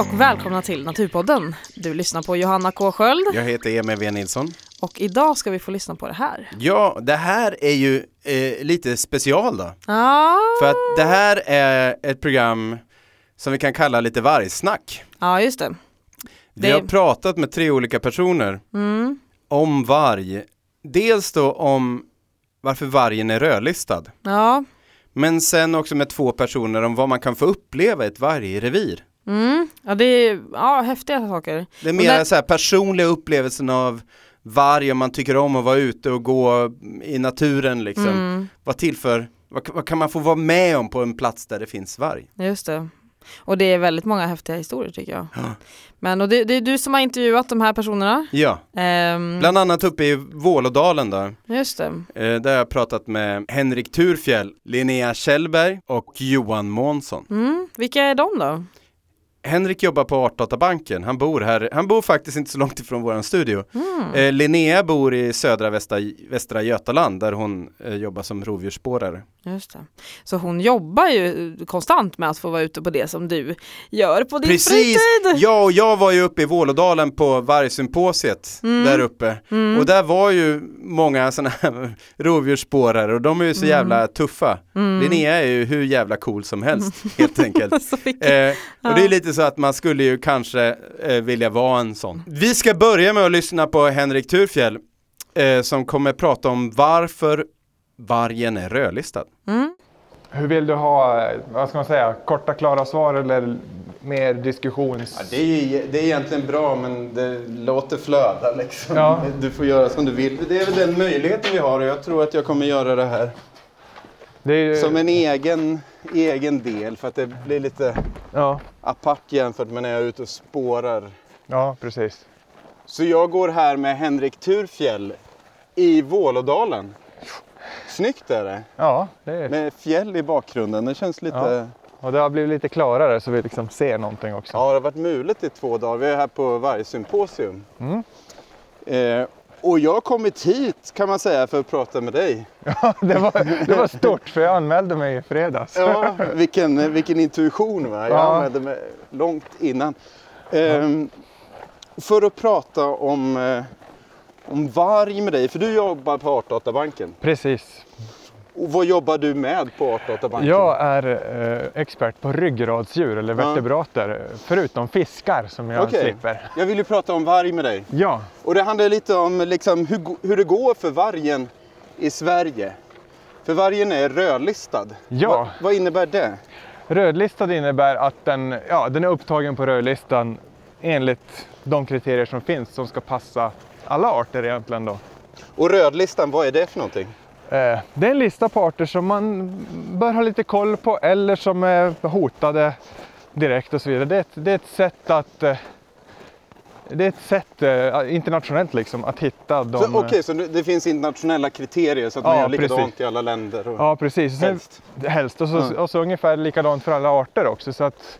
och välkomna till Naturpodden. Du lyssnar på Johanna K Sköld Jag heter Emil V Nilsson. och idag ska vi få lyssna på det här. Ja, det här är ju eh, lite special då. Ja, För att det här är ett program som vi kan kalla lite vargsnack. ja just det. Vi Det- har pratat med tre olika personer Mm. om varg. Dels då om varför vargen är rödlistad. Ja, Men sen också med två personer om vad man kan få uppleva i ett vargrevir. Mm. ja det är ja, häftiga saker. Det är mer där- så här personliga upplevelsen av varg om man tycker om att vara ute och gå i naturen liksom. Mm. Vad till för, vad, vad kan man få vara med om på en plats där det finns varg? Just det. Och det är väldigt många häftiga historier tycker jag. Ja. Men och det, det är du som har intervjuat de här personerna. Ja, Ehm, bland annat uppe i Vålådalen då. just det. Eh, där har jag pratat med Henrik Turfjell, Linnea Kjellberg och Johan Månsson. Mm. Vilka är de då? Henrik jobbar på Artdatabanken, han bor här, han bor faktiskt inte så långt ifrån våran studio. Mm. Eh, Linnea bor i södra västra, västra Götaland där hon eh, jobbar som rovdjursspårare. Just det. Så hon jobbar ju konstant med att få vara ute på det som du gör på din Precis! fritid. Ja, och jag var ju uppe i Vålådalen på vargsymposiet Mm. där uppe. Mm. Och där var ju många sådana här rovdjursspårare och de är ju så Mm. jävla tuffa. Mm. Linnea är ju hur jävla cool som helst helt enkelt. Eh, och det är lite så att man skulle ju kanske eh, vilja vara en sån. Vi ska börja med att lyssna på Henrik Turfjell eh, som kommer prata om varför vargen är rödlistad. Mm. Hur vill du ha, vad ska man säga, korta klara svar eller mer diskussions... det, är, det är egentligen bra men det låter flöda liksom. Ja. Du får göra som du vill. Det är väl den möjligheten vi har och jag tror att jag kommer göra det här ju- som en egen, egen del för att det blir lite ja, apart jämfört med när jag är ute och spårar. ja, precis. Så jag går här med Henrik Turfjell i Vålådalen. Snyggt är det. Ja, det är, Med fjäll i bakgrunden. Det känns lite... Ja. Ja, och det har blivit lite klarare så vi liksom ser någonting också. det har varit mulet i två dagar. Vi är här på vargsymposium. Mm. Eh, och jag har kommit hit kan man säga för att prata med dig. det, var, det var stort för jag anmälde mig i fredags. Ja, vilken, vilken intuition va? Jag Ja. använde mig långt innan. Ehm, För att prata om, eh, om varg med dig, för du jobbar på Artdatabanken. Precis. Och vad jobbar du med på Artdatabanken? Jag är eh, expert på ryggradsdjur eller Ja. vertebrater, förutom fiskar som jag Okej. slipper. Jag vill ju prata om varg med dig. Ja, Och det handlar lite om liksom hur, hur det går för vargen i Sverige. För vargen är rödlistad. Ja. Vad, vad innebär det? Rödlistad innebär att den, ja, den är upptagen på rödlistan enligt de kriterier som finns som ska passa alla arter egentligen då. Och rödlistan, vad är det för någonting? Eh, Det är en lista på arter som man bör ha lite koll på eller som är hotade direkt och så vidare. Det är ett, det är ett sätt att eh, det är ett sätt eh, internationellt liksom att hitta de... Okej, så det finns internationella kriterier så att man Ja, gör likadant precis. i alla länder? Och... Ja, precis. Helst. Helst. Och så, Ja. och så ungefär likadant för alla arter också. Så att,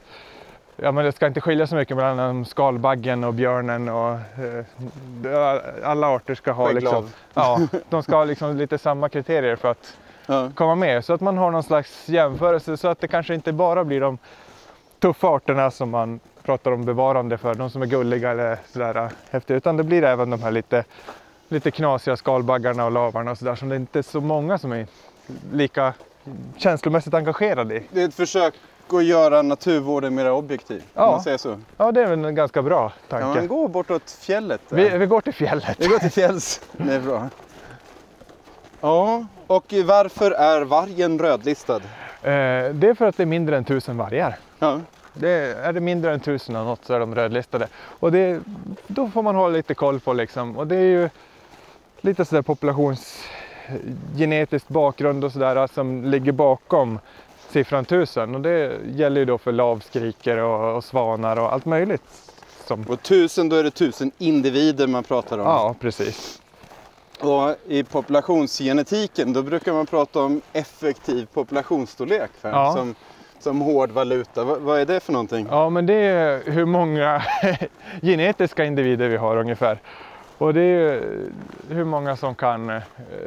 ja, men det ska inte skilja så mycket mellan skalbaggen och björnen. Och, eh, alla arter ska ha, liksom, ja, de ska ha liksom lite samma kriterier för att Ja. komma med. Så att man har någon slags jämförelse så att det kanske inte bara blir de tuffa arterna som man pratar om bevarande för, de som är gulliga eller sådär äh, häftiga, utan det blir även de här lite, lite knasiga skalbaggarna och lavarna och sådär som det inte är så många som är lika känslomässigt engagerade i. Det är ett försök att göra naturvården mer objektiv, Ja. om man säger så. Ja, det är väl en ganska bra Kan tanke. man gå bortåt fjället? Vi, vi går till fjället. Vi går till fjälls. Det är bra. Ja, och varför är vargen rödlistad? Eh, det är för att det är mindre än tusen vargar. Ja. Det är, är det mindre än tusen av något så är de rödlistade. Och det, då får man hålla lite koll på liksom. Och det är ju lite sådär populationsgenetisk bakgrund och sådär som ligger bakom siffran tusen. Och det gäller ju då för lavskriker och, och svanar och allt möjligt. Som, Och tusen, då är det tusen individer man pratar om. ja, precis. Och i populationsgenetiken då brukar man prata om effektiv populationsstorlek va? Ja. som, som hård valuta. Va, vad är det för någonting? Ja, men det är hur många genetiska individer vi har ungefär. Och det är ju hur många som kan eh,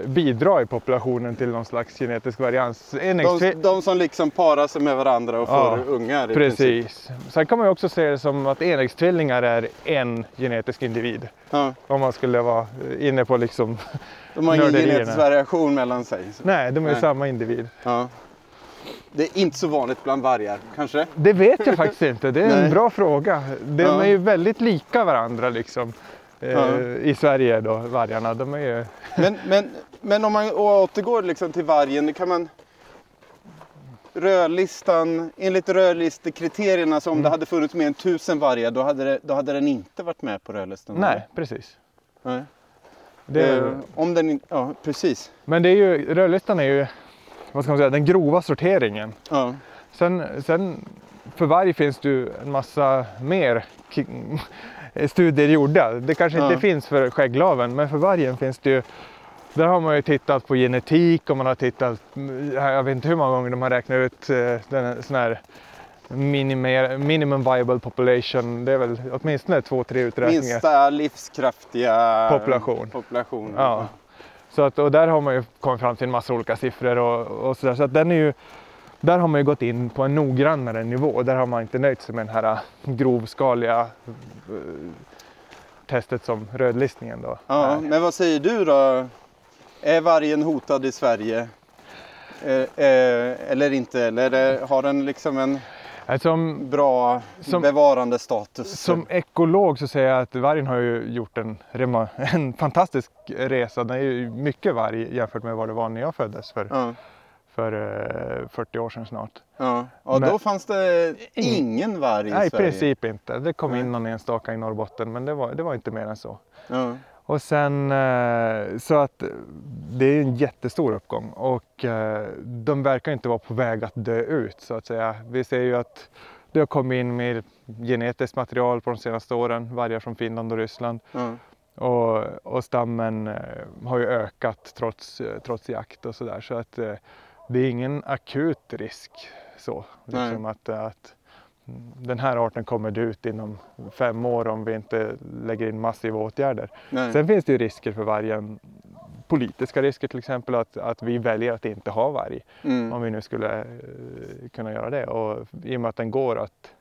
bidra i populationen till någon slags genetisk varians. De, de som liksom parar sig med varandra och Ja, får ungar. i princip. Precis. Sen kan man ju också se det som att enäggstvillingar är en genetisk individ. Ja, Om man skulle vara inne på liksom, de har ingen genetisk variation mellan sig. Så- nej de är Nej. samma individ. Ja. Det är inte så vanligt bland vargar, kanske? Det vet jag faktiskt inte, det är en bra fråga. De är ju väldigt lika varandra liksom. Eh, Ja. I Sverige då, vargarna. De är ju... Men, men, men om man återgår liksom till vargen, kan man Rödlistan, enligt rödlistekriterierna, så om Mm. det hade funnits mer än tusen vargar, då hade, det, då hade den inte varit med på rödlistan? Nej, precis. eller? Nej. Det. Eh, om den ja precis. Men det är ju, rödlistan är ju, vad ska man säga, den grova sorteringen. Ja. Sen, sen för varg finns det ju en massa mer studier gjorda. Det kanske inte Ja. finns för skägglaven, men för vargen finns det ju där har man ju tittat på genetik och man har tittat, jag vet inte hur många gånger de har räknat ut eh, den sån här minimer, minimum viable population. Det är väl åtminstone två, tre uträkningar. Minsta livskraftiga Population. population. Ja. Så att, och där har man ju kommit fram till en massa olika siffror och, och sådär. Så att den är ju, där har man ju gått in på en noggrannare nivå. Där har man inte nöjt sig med den här äh, grovskaliga eh, testet som rödlistningen då. Ja, är. men vad säger du då? Är vargen hotad i Sverige? Eller inte? Eller det- har den liksom en Som, bra Som- bevarande status? som ekolog så säger jag att vargen har ju gjort en, en fantastisk resa. Den är ju mycket varg jämfört med vad det var när jag föddes för, Ja, för eh, 40 år sedan snart. ja. ja Men- då fanns det ingen varg i Nej, i Sverige? princip inte. Det kom Nej. in någon enstaka i Norrbotten men det var, det var inte mer än så. Ja. Och sen eh, så att eh, det är en jättestor uppgång och eh, de verkar inte vara på väg att dö ut så att säga. Vi ser ju att det har kommit in mer genetiskt material på de senaste åren, vargar från Finland och Ryssland. Ja. Och, och stammen eh, har ju ökat trots, eh, trots jakt och sådär. Så att eh, det är ingen akut risk så. Liksom att, att den här arten kommer dö ut inom fem år om vi inte lägger in massiva åtgärder. Nej. Sen finns det ju risker för vargen. Politiska risker till exempel att, att vi väljer att inte ha varg. Mm. Om vi nu skulle eh, kunna göra det. Och i och med att den går att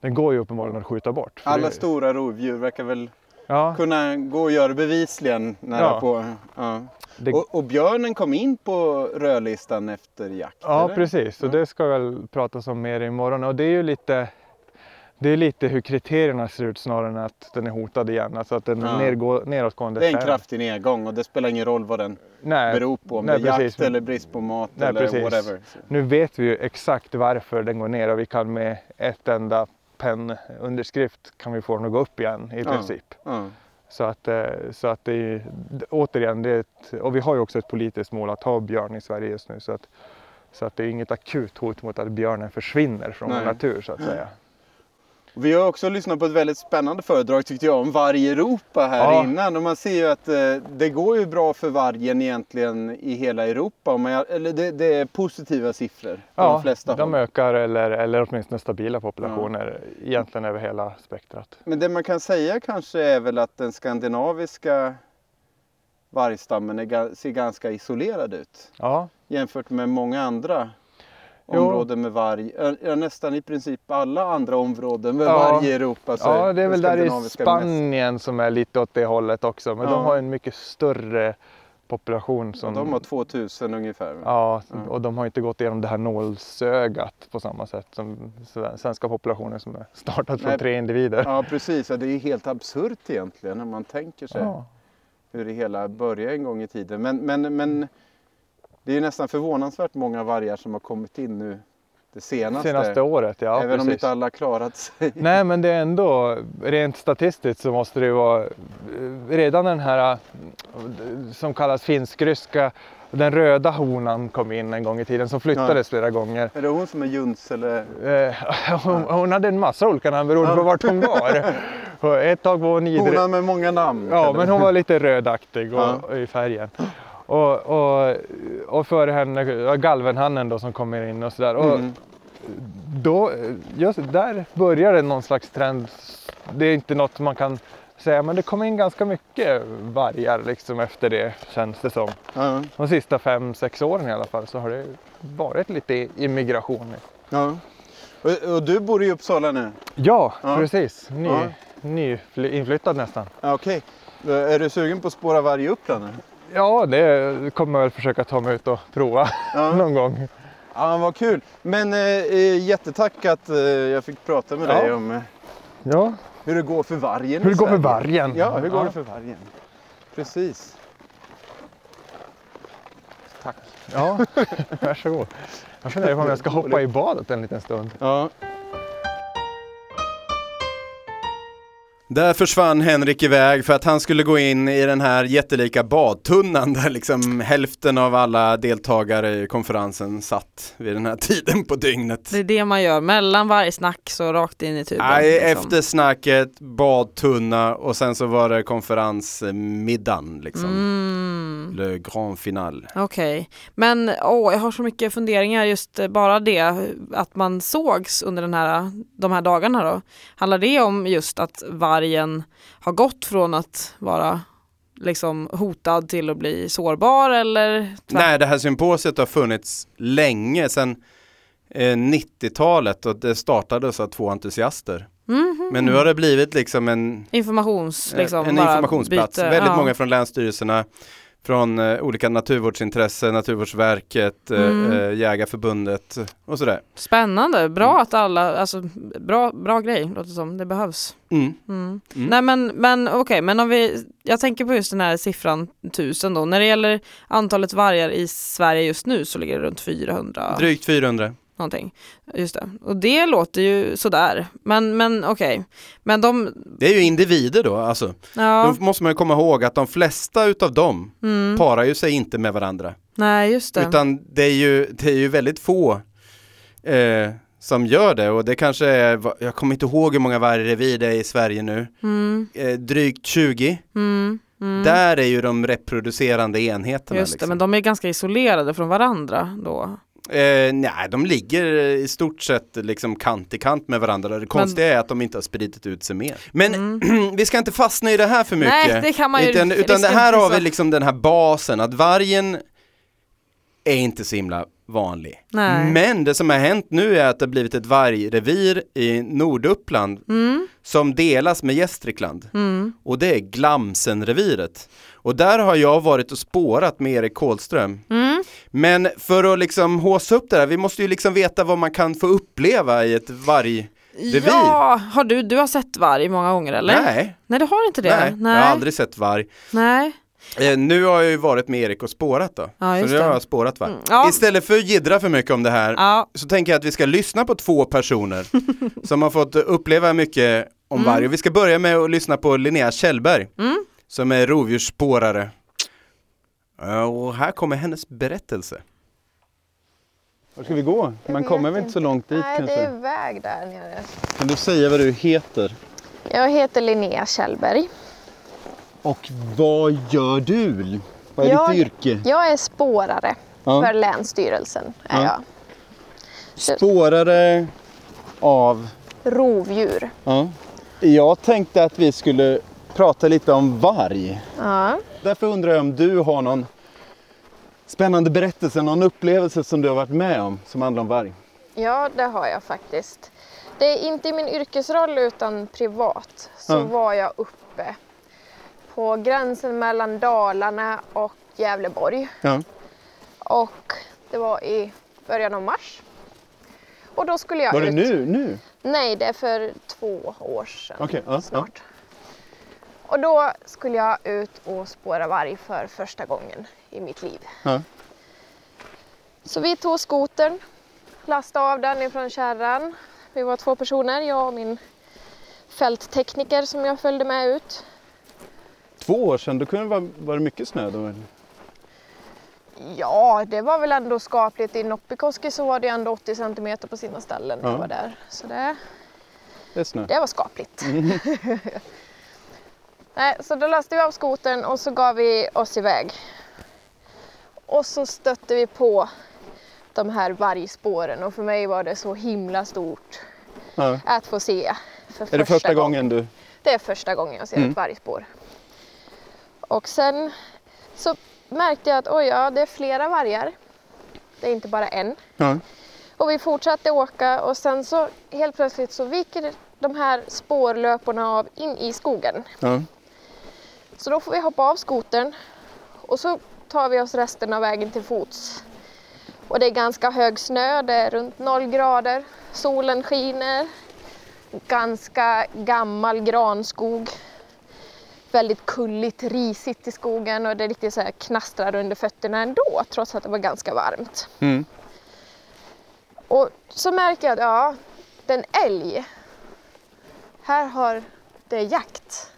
den går ju uppenbarligen att skjuta bort. Alla det- stora rovdjur verkar väl ja, kunna gå och göra bevisligen nära Ja. på. Ja. det, Och, och björnen kom in på rödlistan efter jakt? Ja, eller? precis. Ja. det ska väl pratas om mer imorgon. Och det är ju lite, det är lite hur kriterierna ser ut snarare än att den är hotad igen. Alltså att den Ja. nergå, nedåtgående Det är en trend. kraftig nedgång och det spelar ingen roll vad den Nej, beror på. Om nej, det är jakt precis. eller brist på mat Nej, eller precis. whatever. Så. Nu vet vi ju exakt varför den går ner och vi kan med ett enda pennunderskrift kan vi få den att gå upp igen i princip. Ja. Så att, eh, så att det är, återigen, det är ett, och vi har ju också ett politiskt mål att ha björn i Sverige just nu. Så att, så att det är inget akut hot mot att björnen försvinner från Nej. vår natur så att säga. Och Vi har också lyssnat på ett väldigt spännande föredrag tyckte jag om varg Europa här Ja. innan. Och man ser ju att eh, det går ju bra för vargen egentligen i hela Europa. Man, eller det, det är positiva siffror på de flesta de håll. ökar eller, eller åtminstone stabila populationer egentligen över hela spektrat. Men det man kan säga kanske är väl att den skandinaviska vargstammen är, ser ganska isolerad ut. Ja, jämfört med många andra. Områden med varg. Ja, nästan i princip alla andra områden med Ja. varg i Europa. Så ja det är väl där i skandinaviska mest. Spanien som är lite åt det hållet också. Men Ja. de har en mycket större population. Ja, Som, de har 2000 ungefär. Ja, Ja. och de har inte gått igenom det här nålsögat på samma sätt som sve- svenska populationen som är startat från Nej. tre individer. Ja precis, ja, det är helt absurt egentligen när man tänker sig Ja. hur det hela började en gång i tiden. Men, men, men det är nästan förvånansvärt många vargar som har kommit in nu det senaste. Senaste året, ja Även om precis. inte alla har klarat sig. Nej men det är ändå, rent statistiskt så måste det ju vara, redan den här som kallas finsk-ryska, den röda honan kom in en gång i tiden som flyttades flera gånger. Är det hon som är Juns eller? Eh, hon, hon hade en massa olika namn beroende på vart hon var. Och ett tag var hon idre... Honan med många namn. Ja, men hon var lite rödaktig och, Ja. i färgen. Och, och, och före henne galvenhannen då som kommer in och sådär. Och Mm. då, just där börjar det någon slags trend. Det är inte något man kan säga, men det kom in ganska mycket vargar liksom efter det känns det som. Ja. De sista fem, sex åren i alla fall så har det varit lite immigration. ja. Och, och du bor i Uppsala nu? Ja, Ja. precis. Ny. Nyinflyttad nästan. Okej. Är du sugen på att spåra varg i Uppland? nu? Ja, det kommer jag väl försöka ta mig ut och prova Ja. någon gång. Ja, vad kul. Men eh, eh, jättetack att eh, jag fick prata med Ja. dig om eh, Ja, hur det går för vargen hur det går för vargen. Ja, hur går det för vargen? Precis. Tack. Ja, varsågod. Jag funderar på om jag ska hoppa i badet en liten stund. Ja. Där försvann Henrik iväg för att han skulle gå in i den här jättelika badtunnan där liksom hälften av alla deltagare i konferensen satt vid den här tiden på dygnet. Det är det man gör, mellan varje snack så rakt in i tuben. Nej, liksom. efter snacket, badtunna och sen så var det konferensmiddagen liksom. Mm. Le grand final. Okej, men åh, jag har så mycket funderingar just eh, bara det att man sågs under den här, de här dagarna då. Handlar det om just att vargen har gått från att vara liksom hotad till att bli sårbar eller? Nej, det här symposiet har funnits länge, sedan eh, 90-talet och det startades av två entusiaster. Mhm. Men nu har det blivit liksom en, Informations, liksom, en informationsplats. byte, Väldigt ja. många från länsstyrelserna, från eh, olika naturvårdsintressen, Naturvårdsverket, eh, Mm. eh, Jägarförbundet och sådär. Spännande, bra att alla, alltså bra, bra grej låter det som, det behövs. Mm. Mm. Mm. Nej men, men okej, men om vi, jag tänker på just den här siffran tusen då. När det gäller antalet vargar i Sverige just nu så ligger det runt 400 Drygt 400. Någonting. Just det. Och det låter ju sådär. Men, men okej. Men de, Det är ju individer då, alltså. ja, Då måste man ju komma ihåg att de flesta utav dem mm, parar ju sig inte med varandra. nej just det. Utan det är ju, det är ju väldigt få eh, som gör det och det kanske är, jag kommer inte ihåg hur många vargrevir det är i Sverige nu, Mm, eh, drygt 20. mm, mm. Där är ju de reproducerande enheterna. Just det, liksom. men de är ganska isolerade från varandra då. Eh, nej, de ligger i stort sett liksom kant i kant med varandra. Det konstiga är att de inte har spridit ut sig mer. Men Mm. vi ska inte fastna i det här för mycket. Nej, det kan man ju utan, det utan det här inte har vi liksom den här basen, att vargen är inte så himla vanlig. Nej. Men det som har hänt nu är att det har blivit ett vargrevir i Norduppland Mm, som delas med Gästrikland. mm, Och det är Glamsenreviret. Och där har jag varit och spårat med Erik Kålström. mm. Men för att liksom håsa upp det här, vi måste ju liksom veta vad man kan få uppleva i ett varg... Ja, har du, du har sett varg många gånger eller? Nej, Nej, du har inte det? nej, jag har aldrig sett varg. Nej. Eh, nu har jag ju varit med Erik och spårat då. Ja, så nu har det. jag spårat varg. Mm, ja. Istället för att jiddra för mycket om det här Ja, så tänker jag att vi ska lyssna på två personer som har fått uppleva mycket om Mm. varg. Och vi ska börja med att lyssna på Linnea Kjellberg mm. som är rovdjursspårare. Eh, Och här kommer hennes berättelse. Var ska vi gå? Man kommer väl inte så långt dit Nej, det kanske? är väg där nere. Kan du säga vad du heter? Jag heter Linnea Kjellberg. Och vad gör du? Vad är Jag- ditt yrke? Jag är spårare Ja. för Länsstyrelsen. Är Ja. jag. Spårare av Rovdjur. Ja. Jag tänkte att vi skulle prata lite om varg. Ja. Därför undrar jag om du har någon spännande berättelse, någon upplevelse som du har varit med om som handlar om varg. ja, det har jag faktiskt. Det är inte i min yrkesroll utan privat. Så Ja. var jag uppe på gränsen mellan Dalarna och Gävleborg. Ja. Och det var i början av mars. Och då skulle jag Var det ut. nu? nu? Nej, det är för två år sedan Okej, ja, snart. Och då skulle jag ut och spåra varg för första gången i mitt liv. Ja. Så vi tog skotern, lastade av den ifrån kärran. Vi var två personer, jag och min fälttekniker som jag följde med ut. Två år sedan, då kunde det vara, var det mycket snö då? Ja, det var väl ändå skapligt. I Noppikoski så var det ändå 80 centimeter på sina ställen när Ja. jag var där. Så det, Det är snö. Det var skapligt. Nej, så då lastade vi av skotern och så gav vi oss iväg. Och så stötte vi på de här vargspåren och för mig var det så himla stort Ja. att få se. För Är det första gången du... Det är första gången jag ser Mm. ett vargspår. Och sen så märkte jag att oj, ja, det är flera vargar. Det är inte bara en. Ja. Och vi fortsatte åka och sen så helt plötsligt så viker de här spårlöporna av in i skogen. Ja. Så då får vi hoppa av skotern och så tar vi oss resten av vägen till fots. Och det är ganska hög snö, det är runt noll grader, solen skiner, ganska gammal granskog, väldigt kulligt, risigt i skogen och det riktigt så här knastrar under fötterna ändå trots att det var ganska varmt. Mm. Och så märker jag att ja, det är en älg. Här har det jakt.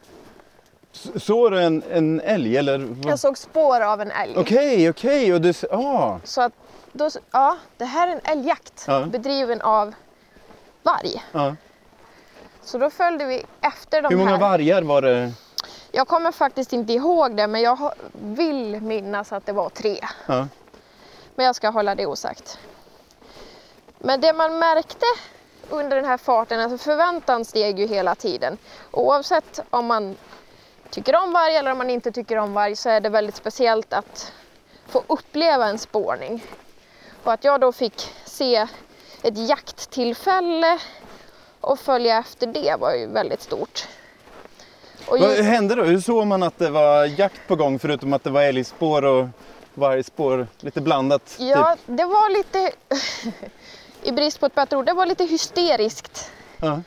S- Såg du en, en älg eller? vad? Jag såg spår av en älg. Okej, okej. Och du... s- Ah. Så att då, ja, det här är en älgjakt Ja. bedriven av varg. Ja. Så då följde vi efter de Hur många här. vargar var det? Jag kommer faktiskt inte ihåg det men jag vill minnas att det var tre. Ja. Men jag ska hålla det osagt. Men det man märkte under den här farten, alltså förväntan steg ju hela tiden. Oavsett om man tycker om varg eller om man inte tycker om varg så är det väldigt speciellt att få uppleva en spårning. Och att jag då fick se ett jakttillfälle och följa efter det var ju väldigt stort. Och Vad just- hände då? Hur såg man att det var jakt på gång förutom att det var älgspår och vargspår? Lite blandat? Ja, Typ. det var lite, i brist på ett bättre ord, det var lite hysteriskt. Ja.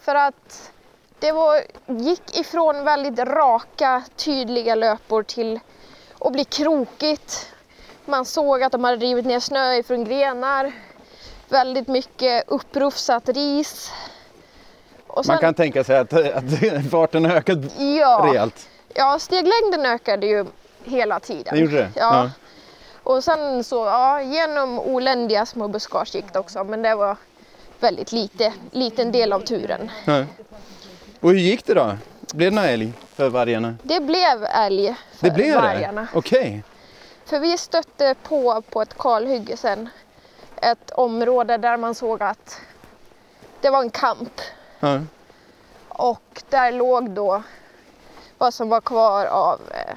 För att det var, gick ifrån väldigt raka, tydliga löpor till att bli krokigt. Man såg att de hade rivit ner snö ifrån grenar. Väldigt mycket upprufsat ris. Och Man kan tänka sig att, att farten har ökat ja, rejält. ja, steglängden ökade ju hela tiden. Det gjorde det? Ja. Och sen så, ja, genom oländiga små buskage gick det också, men det var väldigt lite, liten del av turen. Ja. Och hur gick det då? Blev det någon älg för vargarna? Det blev älg för Det blev vargarna. det? Okej. För vi stötte på, på ett kalhygge sen, ett område där man såg att det var en kamp Ja. och där låg då vad som var kvar av eh,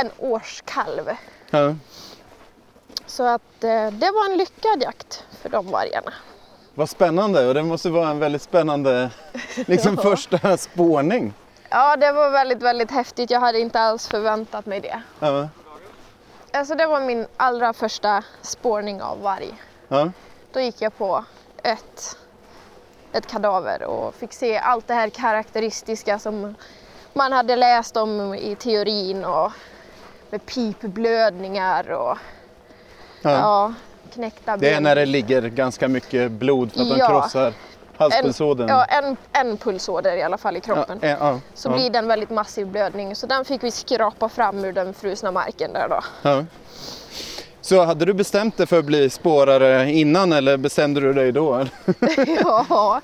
en årskalv. Ja. Så att eh, det var en lyckad jakt för de vargarna. Vad spännande och det måste vara en väldigt spännande liksom första spårning. Ja, det var väldigt, väldigt häftigt. Jag hade inte alls förväntat mig det. Ja. Alltså det var min allra första spårning av varg. Ja. Då gick jag på ett, ett kadaver och fick se allt det här karaktäristiska som man hade läst om i teorin och med pipblödningar och Ja. ja, knäckta Det är ben. när det ligger ganska mycket blod för att de Ja. krossar halspulsådern. Ja, en, en pulsåder i alla fall i kroppen. Ja, ja, Så blir det en väldigt massiv blödning. Så den fick vi skrapa fram ur den frusna marken där då. Så hade du bestämt dig för att bli spårare innan eller bestämde du dig då? ja.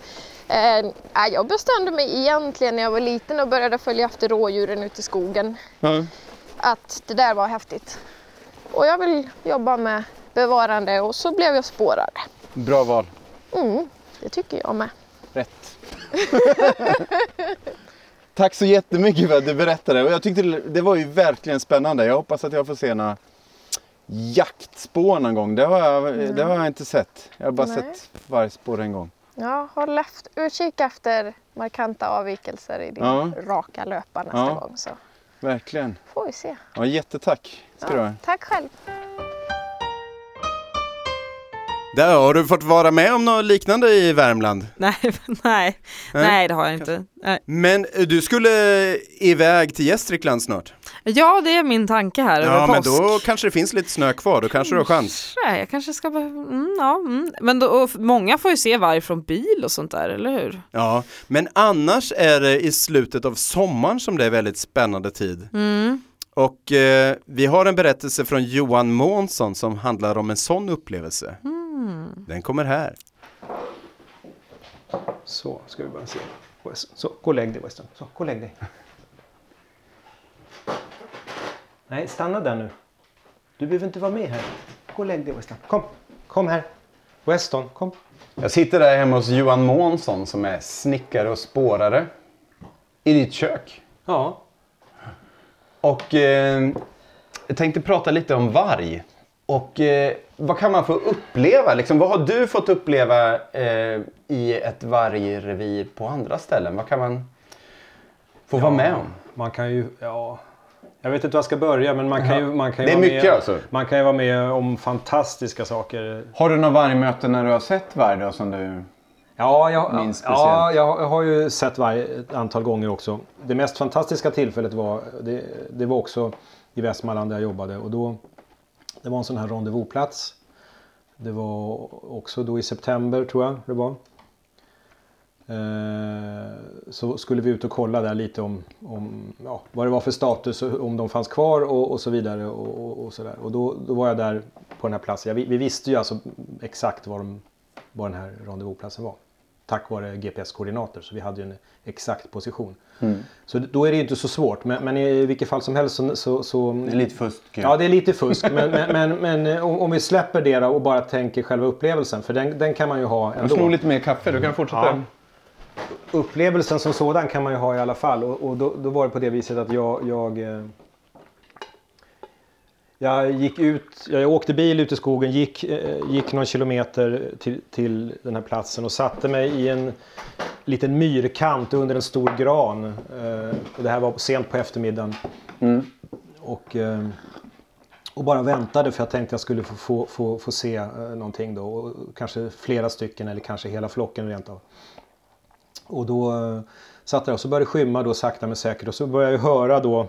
Eh, jag bestämde mig egentligen när jag var liten och började följa efter rådjuren ute i skogen. Ja. Att det där var häftigt. Och jag vill jobba med bevarande och så blev jag spårare. Bra val. Mm, det tycker jag med. Rätt. Tack så jättemycket för att du berättade. Och jag tyckte det- det var ju verkligen spännande. Jag hoppas att jag får se några jaktspår någon gång. Det har jag, det har jag inte sett. Jag har bara Nej. sett vargspår en gång. Ja, håll efter, utkik efter markanta avvikelser i din Ja. raka löpa nästa Ja. gång. Så Verkligen. får vi se. Ja, jättetack ska du ha. Tack själv. Där har du fått vara med om något liknande i Värmland. Nej, nej, nej det har jag inte. Nej. Men du skulle iväg till Gästrikland snart. Ja, det är min tanke här Ja, men påsk. då kanske det finns lite snö kvar. Då kanske du har chans. Nej, jag kanske ska... Mm, ja, mm. Men då, och många får ju se varg från bil och sånt där, eller hur? Ja, men annars är det i slutet av sommaren som det är väldigt spännande tid. Mm. Och eh, vi har en berättelse från Johan Månsson som handlar om en sån upplevelse. Den kommer här. Så, ska vi bara se. Så, gå och lägg dig Weston. Så, gå och lägg dig. Nej, stanna där nu. Du behöver inte vara med här. Gå och lägg dig Weston. Kom, kom här. Weston, kom. Jag sitter där hemma hos Johan Månsson som är snickare och spårare. I ditt kök. Ja. Och eh, jag tänkte prata lite om varg. Och eh, vad kan man få uppleva? Liksom, vad har du fått uppleva eh, i ett vargrevir på andra ställen? Vad kan man få vara med om? Man kan ju, ja. Jag vet inte var jag ska börja men man kan ju, man kan ju Det är vara mycket med, alltså? Man kan ju vara med om fantastiska saker. Har du några vargmöte när du har sett varg då som du... Ja, jag, Minst speciellt. ja, jag har ju sett varje ett antal gånger också. Det mest fantastiska tillfället var, det, det var också i Västmanland där jag jobbade. Och då, det var en sån här rendezvousplats. Det var också då i september tror jag det var. Eh, så skulle vi ut och kolla där lite om, om ja, vad det var för status, och om de fanns kvar och, och så vidare. Och, och, och, så där. och då, då var jag där på den här platsen. Jag, vi, vi visste ju alltså exakt var, de, var den här rendezvousplatsen var. Tack vare GPS-koordinater så vi hade ju en exakt position. Så då är det ju inte så svårt. Men, men i vilket fall som helst så... så, så Det är lite fusk. Ja, det är lite fusk. Men, men, men, men eh, om, om vi släpper det och bara tänker själva upplevelsen. För den, den kan man ju ha Jag slog ändå. lite mer kaffe, du kan fortsätta. Ja. Upplevelsen som sådan kan man ju ha i alla fall. Och, och då, då var det på det viset att jag... Jag, eh, jag gick ut, jag åkte bil ut i skogen, gick, eh, gick någon kilometer till, till den här platsen och satte mig i en liten myrkant under en stor gran. Eh, och det här var sent på eftermiddagen. Och, eh, och bara väntade för jag tänkte jag skulle få, få, få, få se eh, någonting då. Och kanske flera stycken eller kanske hela flocken rent av. Och då eh, satt jag och så började det skymma då sakta men säkert och så började jag höra då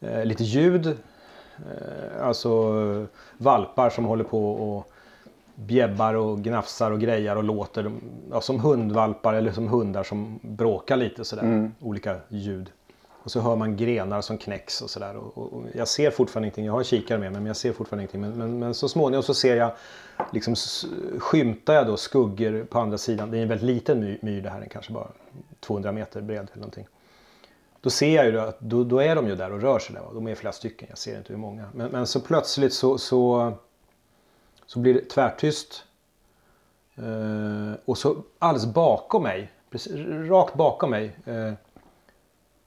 eh, lite ljud. Eh, alltså valpar som håller på och bjäbbar och gnafsar och grejar och låter. Ja, som hundvalpar eller som hundar som bråkar lite sådär. Olika ljud. Och så hör man grenar som knäcks och sådär. Och, och, och jag ser fortfarande ingenting. Jag har en kikare med mig men jag ser fortfarande ingenting. Men, men, men så småningom så ser jag, liksom skymtar jag då skuggor på andra sidan. Det är en väldigt liten myr, myr det här, den kanske bara 200 meter bred eller någonting. Då ser jag ju att då, då är de ju där och rör sig där. De är flera stycken, jag ser inte hur många. Men, men så plötsligt så, så, så blir det tvärtyst. Eh, och så alldeles bakom mig, precis, rakt bakom mig, eh,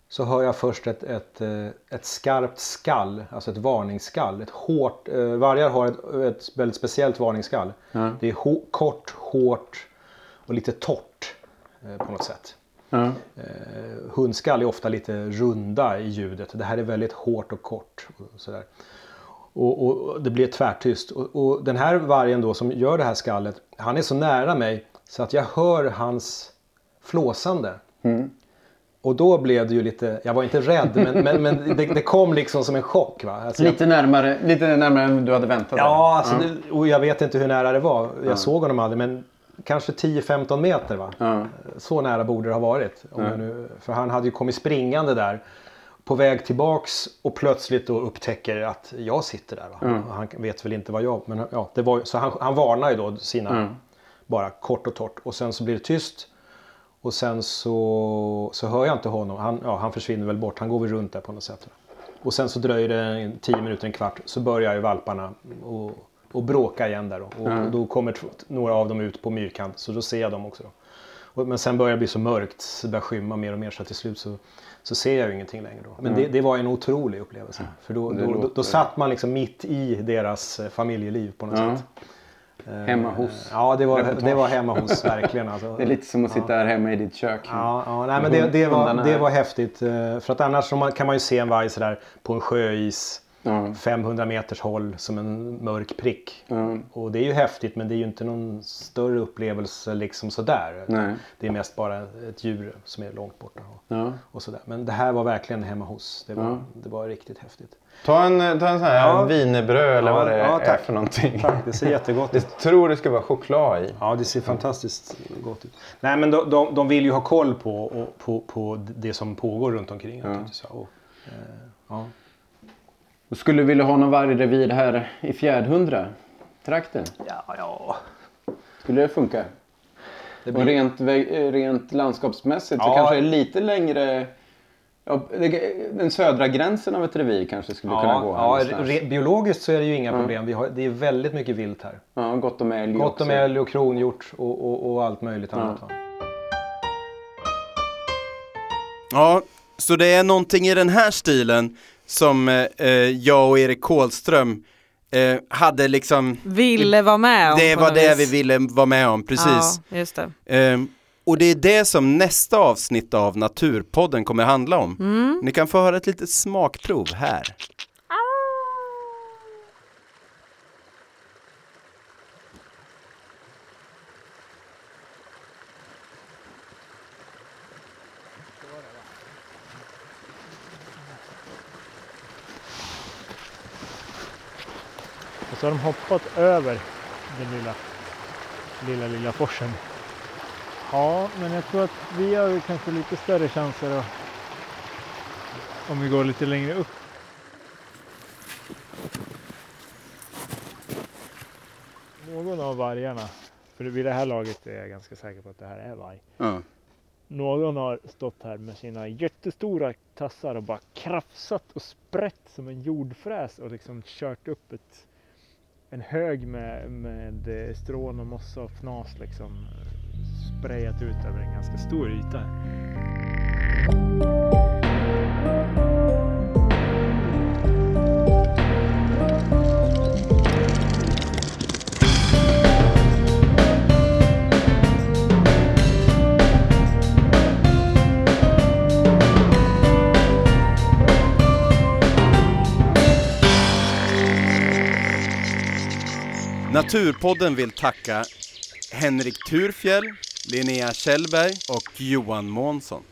så hör jag först ett, ett, eh, ett skarpt skall, alltså ett varningsskall. Ett hårt, eh, vargar har ett, ett väldigt speciellt varningsskall. Det är hå- kort, hårt och lite torrt eh, på något sätt. Eh, hundskall är ofta lite runda i ljudet. Det här är väldigt hårt och kort. Och sådär. Och, och, och det blir tvärtyst. Och, och den här vargen då som gör det här skallet. Han är så nära mig så att jag hör hans flåsande. Och då blev det ju lite, jag var inte rädd men, men, men det, det kom liksom som en chock. Va? Alltså jag- Lite, närmare, lite närmare än du hade väntat dig. Ja, alltså, Det, och jag vet inte hur nära det var. Jag såg honom aldrig men kanske 10-15 meter. Va? Ja. Så nära borde det ha varit. Jag nu, för han hade ju kommit springande där på väg tillbaks och plötsligt då upptäcker att jag sitter där. Och Han vet väl inte vad jag... Men ja, det var, så han, han varnar ju då sina, bara kort och torrt. Och sen så blir det tyst. Och sen så, så hör jag inte honom. Han, ja, han försvinner väl bort. Han går väl runt där på något sätt. Och sen så dröjer det en, 10 minuter, en kvart. Så börjar ju valparna och, och bråka igen där. Då. Och, och då kommer några av dem ut på myrkant. Så då ser jag dem också. Då. Och, men sen börjar det bli så mörkt. Så det börjar skymma mer och mer. Så till slut så, så ser jag ju ingenting längre. Då. Men det, det var en otrolig upplevelse. För då, då, då, då satt man liksom mitt i deras eh, familjeliv på något Ja. sätt. Eh, Hemma hos. Ja, det var, Reportage. det var hemma hos verkligen. Alltså. Det är lite som att sitta här hemma i ditt kök. Ja, ja nej, men det, det, var, det var häftigt. eh, För att annars kan man ju se en varg sådär på en sjöis. Ja. 500 meters håll som en mörk prick. Ja. Och det är ju häftigt men det är ju inte någon större upplevelse liksom sådär. Nej. Det är mest bara ett djur som är långt borta. Och, Ja. och sådär. Men det här var verkligen hemma hos. Det var, Ja. det var riktigt häftigt. Ta en, ta en sån här Ja. wienerbröd eller Ja, vad det ja, är tack. för någonting. Tack, det ser jättegott ut. Jag tror det ska vara choklad i. Ja, det ser fantastiskt gott ut. Nej, men de, de, de vill ju ha koll på, och, på, på det som pågår runt omkring. naturligtvis. Och, eh, ja. Och skulle du vilja ha någon vargrevir här i Fjärdhundra trakten? Ja, ja. Skulle det funka? Det Och rent, eh, rent landskapsmässigt så Ja. kanske det är lite längre Ja, den södra gränsen av ett revir kanske skulle kunna gå här ja, re, biologiskt så är det ju inga problem. Vi har, det är väldigt mycket vilt här. Ja, gott om älg Gott om älg och kronhjort och, och, och allt möjligt annat. va. Ja, så det är någonting i den här stilen som eh, eh, jag och Erik Kohlström eh, hade liksom Ville vara med om Det var det vis. vi ville vara med om, precis. Ja, just det. Ehm, och det är det som nästa avsnitt av Naturpodden kommer handla om. Mm. Ni kan få höra ett litet smakprov här. Har de hoppat över den lilla, lilla, lilla forsen. Ja, men jag tror att vi har kanske lite större chanser att, om vi går lite längre upp. Någon av vargarna, för vid det här laget är jag ganska säker på att det här är varg. Ja. Någon har stått här med sina jättestora tassar och bara krafsat och sprätt som en jordfräs och liksom kört upp ett, en hög med, med eh, strån och mossa och fnas liksom eh, sprayat ut över en ganska stor yta. Naturpodden vill tacka Henrik Turfjell, Linnea Kjellberg och Johan Månsson.